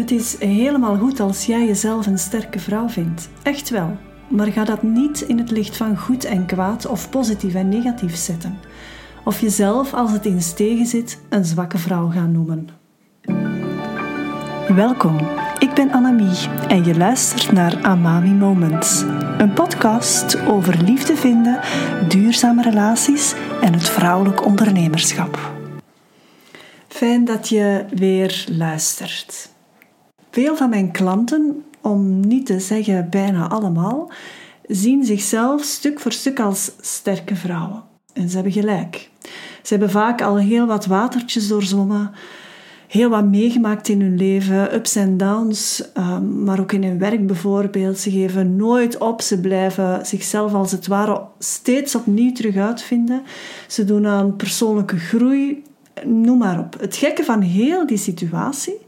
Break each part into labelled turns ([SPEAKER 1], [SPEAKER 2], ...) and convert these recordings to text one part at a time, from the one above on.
[SPEAKER 1] Het is helemaal goed als jij jezelf een sterke vrouw vindt. Echt wel. Maar ga dat niet in het licht van goed en kwaad of positief en negatief zetten. Of jezelf, als het eens tegen zit, een zwakke vrouw gaan noemen. Welkom, ik ben Annemie en je luistert naar Amami Moments. Een podcast over liefde vinden, duurzame relaties en het vrouwelijk ondernemerschap. Fijn dat je weer luistert. Veel van mijn klanten, om niet te zeggen bijna allemaal, zien zichzelf stuk voor stuk als sterke vrouwen. En ze hebben gelijk. Ze hebben vaak al heel wat watertjes doorzwommen, heel wat meegemaakt in hun leven, ups en downs, ehm, maar ook in hun werk bijvoorbeeld. Ze geven nooit op, ze blijven zichzelf als het ware steeds opnieuw terug uitvinden. Ze doen aan persoonlijke groei, noem maar op. Het gekke van heel die situatie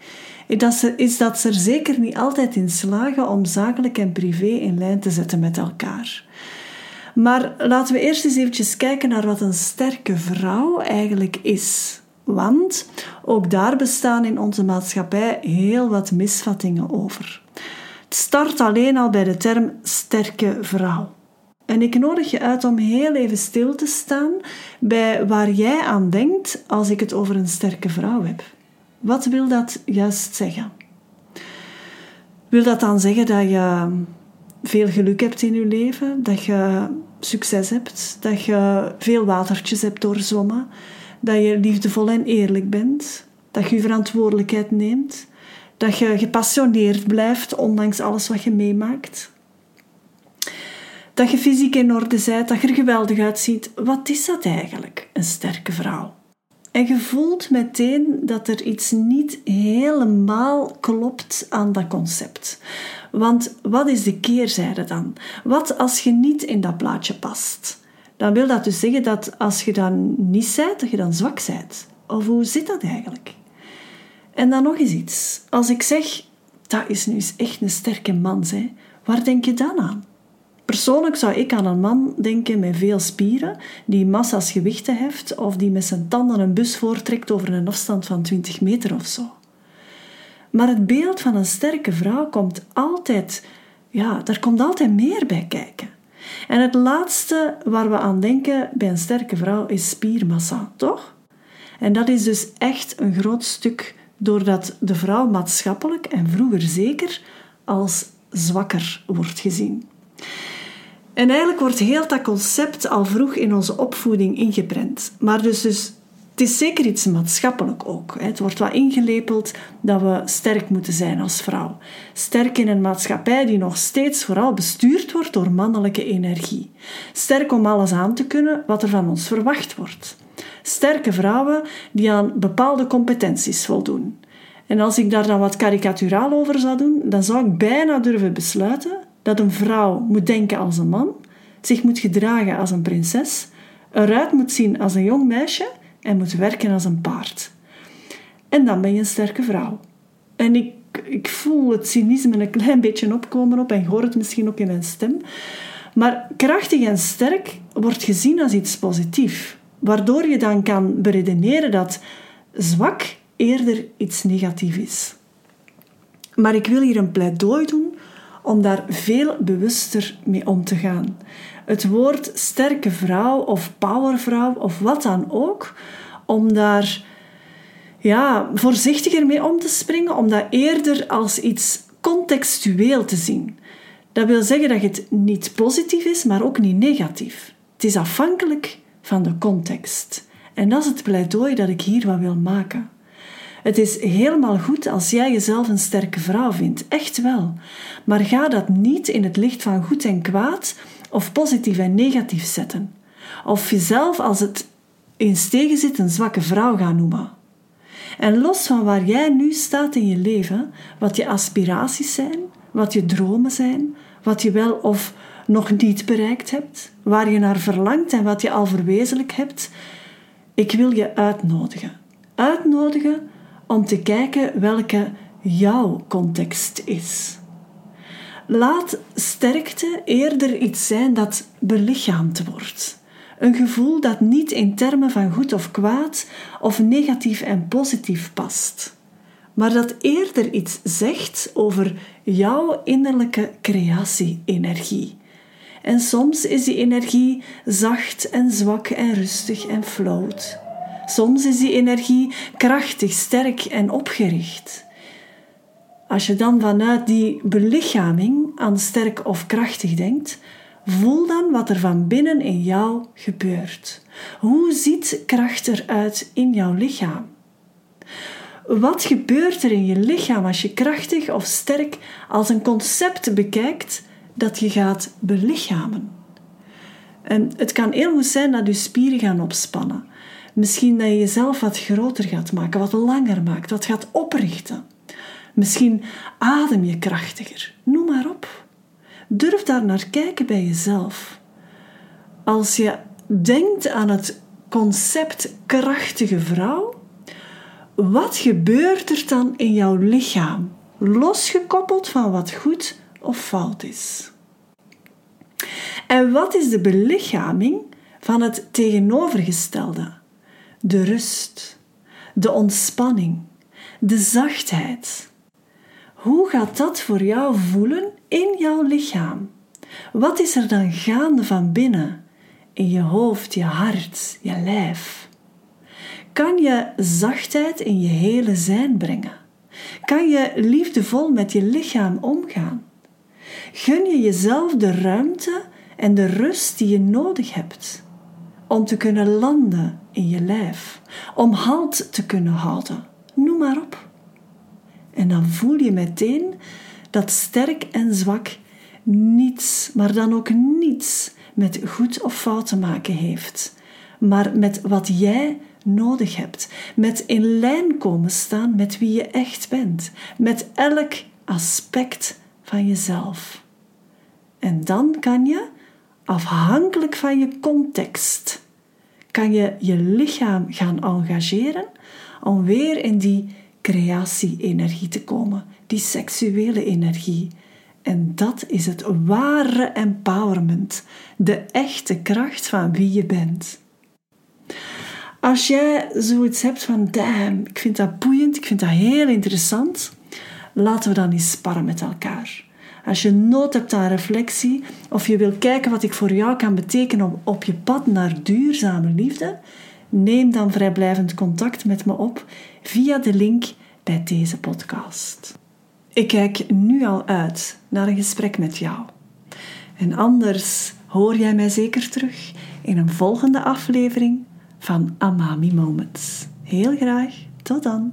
[SPEAKER 1] is dat ze er zeker niet altijd in slagen om zakelijk en privé in lijn te zetten met elkaar. Maar laten we eerst eens eventjes kijken naar wat een sterke vrouw eigenlijk is. Want ook daar bestaan in onze maatschappij heel wat misvattingen over. Het start alleen al bij de term sterke vrouw. En ik nodig je uit om heel even stil te staan bij waar jij aan denkt als ik het over een sterke vrouw heb. Wat wil dat juist zeggen? Wil dat dan zeggen dat je veel geluk hebt in je leven, dat je succes hebt, dat je veel watertjes hebt doorzwommen, dat je liefdevol en eerlijk bent, dat je je verantwoordelijkheid neemt, dat je gepassioneerd blijft ondanks alles wat je meemaakt, dat je fysiek in orde bent, dat je er geweldig uitziet. Wat is dat eigenlijk, een sterke vrouw? En je voelt meteen dat er iets niet helemaal klopt aan dat concept. Want wat is de keerzijde dan? Wat als je niet in dat plaatje past? Dan wil dat dus zeggen dat als je dan niet bent, dat je dan zwak bent. Of hoe zit dat eigenlijk? En dan nog eens iets. Als ik zeg, dat is nu eens echt een sterke man, hè, waar denk je dan aan? Persoonlijk zou ik aan een man denken met veel spieren, die massa's gewichten heft of die met zijn tanden een bus voortrekt over een afstand van 20 meter of zo. Maar het beeld van een sterke vrouw komt altijd, ja, daar komt altijd meer bij kijken. En het laatste waar we aan denken bij een sterke vrouw is spiermassa, toch? En dat is dus echt een groot stuk doordat de vrouw maatschappelijk en vroeger zeker als zwakker wordt gezien. En eigenlijk wordt heel dat concept al vroeg in onze opvoeding ingeprent. Maar dus, dus het is zeker iets maatschappelijk ook. Het wordt wat ingelepeld dat we sterk moeten zijn als vrouw. Sterk in een maatschappij die nog steeds vooral bestuurd wordt door mannelijke energie. Sterk om alles aan te kunnen wat er van ons verwacht wordt. Sterke vrouwen die aan bepaalde competenties voldoen. En als ik daar dan wat karikaturaal over zou doen, dan zou ik bijna durven besluiten dat een vrouw moet denken als een man, zich moet gedragen als een prinses, eruit moet zien als een jong meisje en moet werken als een paard. En dan ben je een sterke vrouw. En ik, ik voel het cynisme een klein beetje opkomen op en hoor het misschien ook in mijn stem. Maar krachtig en sterk wordt gezien als iets positiefs, waardoor je dan kan beredeneren dat zwak eerder iets negatiefs is. Maar ik wil hier een pleidooi doen om daar veel bewuster mee om te gaan. Het woord sterke vrouw of powervrouw of wat dan ook, om daar ja, voorzichtiger mee om te springen, om dat eerder als iets contextueel te zien. Dat wil zeggen dat het niet positief is, maar ook niet negatief. Het is afhankelijk van de context. En dat is het pleidooi dat ik hier wat wil maken. Het is helemaal goed als jij jezelf een sterke vrouw vindt, echt wel. Maar ga dat niet in het licht van goed en kwaad of positief en negatief zetten. Of jezelf als het eens tegen zit een zwakke vrouw gaan noemen. En los van waar jij nu staat in je leven, wat je aspiraties zijn, wat je dromen zijn, wat je wel of nog niet bereikt hebt, waar je naar verlangt en wat je al verwezenlijk hebt, ik wil je uitnodigen. Uitnodigen om te kijken welke jouw context is. Laat sterkte eerder iets zijn dat belichaamd wordt. Een gevoel dat niet in termen van goed of kwaad of negatief en positief past. maar dat eerder iets zegt over jouw innerlijke creatie-energie. En soms is die energie zacht en zwak en rustig en floot. Soms is die energie krachtig, sterk en opgericht. Als je dan vanuit die belichaming aan sterk of krachtig denkt, voel dan wat er van binnen in jou gebeurt. Hoe ziet kracht eruit in jouw lichaam? Wat gebeurt er in je lichaam als je krachtig of sterk als een concept bekijkt dat je gaat belichamen? En het kan heel goed zijn dat je spieren gaan opspannen. Misschien dat je jezelf wat groter gaat maken, wat langer maakt, wat gaat oprichten. Misschien adem je krachtiger. Noem maar op. Durf daar naar kijken bij jezelf. Als je denkt aan het concept krachtige vrouw, wat gebeurt er dan in jouw lichaam, losgekoppeld van wat goed of fout is? En wat is de belichaming van het tegenovergestelde? De rust, de ontspanning, de zachtheid. Hoe gaat dat voor jou voelen in jouw lichaam? Wat is er dan gaande van binnen, in je hoofd, je hart, je lijf? Kan je zachtheid in je hele zijn brengen? Kan je liefdevol met je lichaam omgaan? Gun je jezelf de ruimte en de rust die je nodig hebt om te kunnen landen in je lijf, om halt te kunnen houden. Noem maar op. En dan voel je meteen dat sterk en zwak niets, maar dan ook niets met goed of fout te maken heeft, maar met wat jij nodig hebt, met in lijn komen staan met wie je echt bent, met elk aspect van jezelf. En dan kan je, afhankelijk van je context, kan je je lichaam gaan engageren om weer in die creatie-energie te komen, die seksuele energie. En dat is het ware empowerment, de echte kracht van wie je bent. Als jij zoiets hebt van, damn, ik vind dat boeiend, ik vind dat heel interessant, laten we dan eens sparren met elkaar. Als je nood hebt aan reflectie of je wil kijken wat ik voor jou kan betekenen op je pad naar duurzame liefde, neem dan vrijblijvend contact met me op via de link bij deze podcast. Ik kijk nu al uit naar een gesprek met jou. En anders hoor jij mij zeker terug in een volgende aflevering van Amami Moments. Heel graag, tot dan.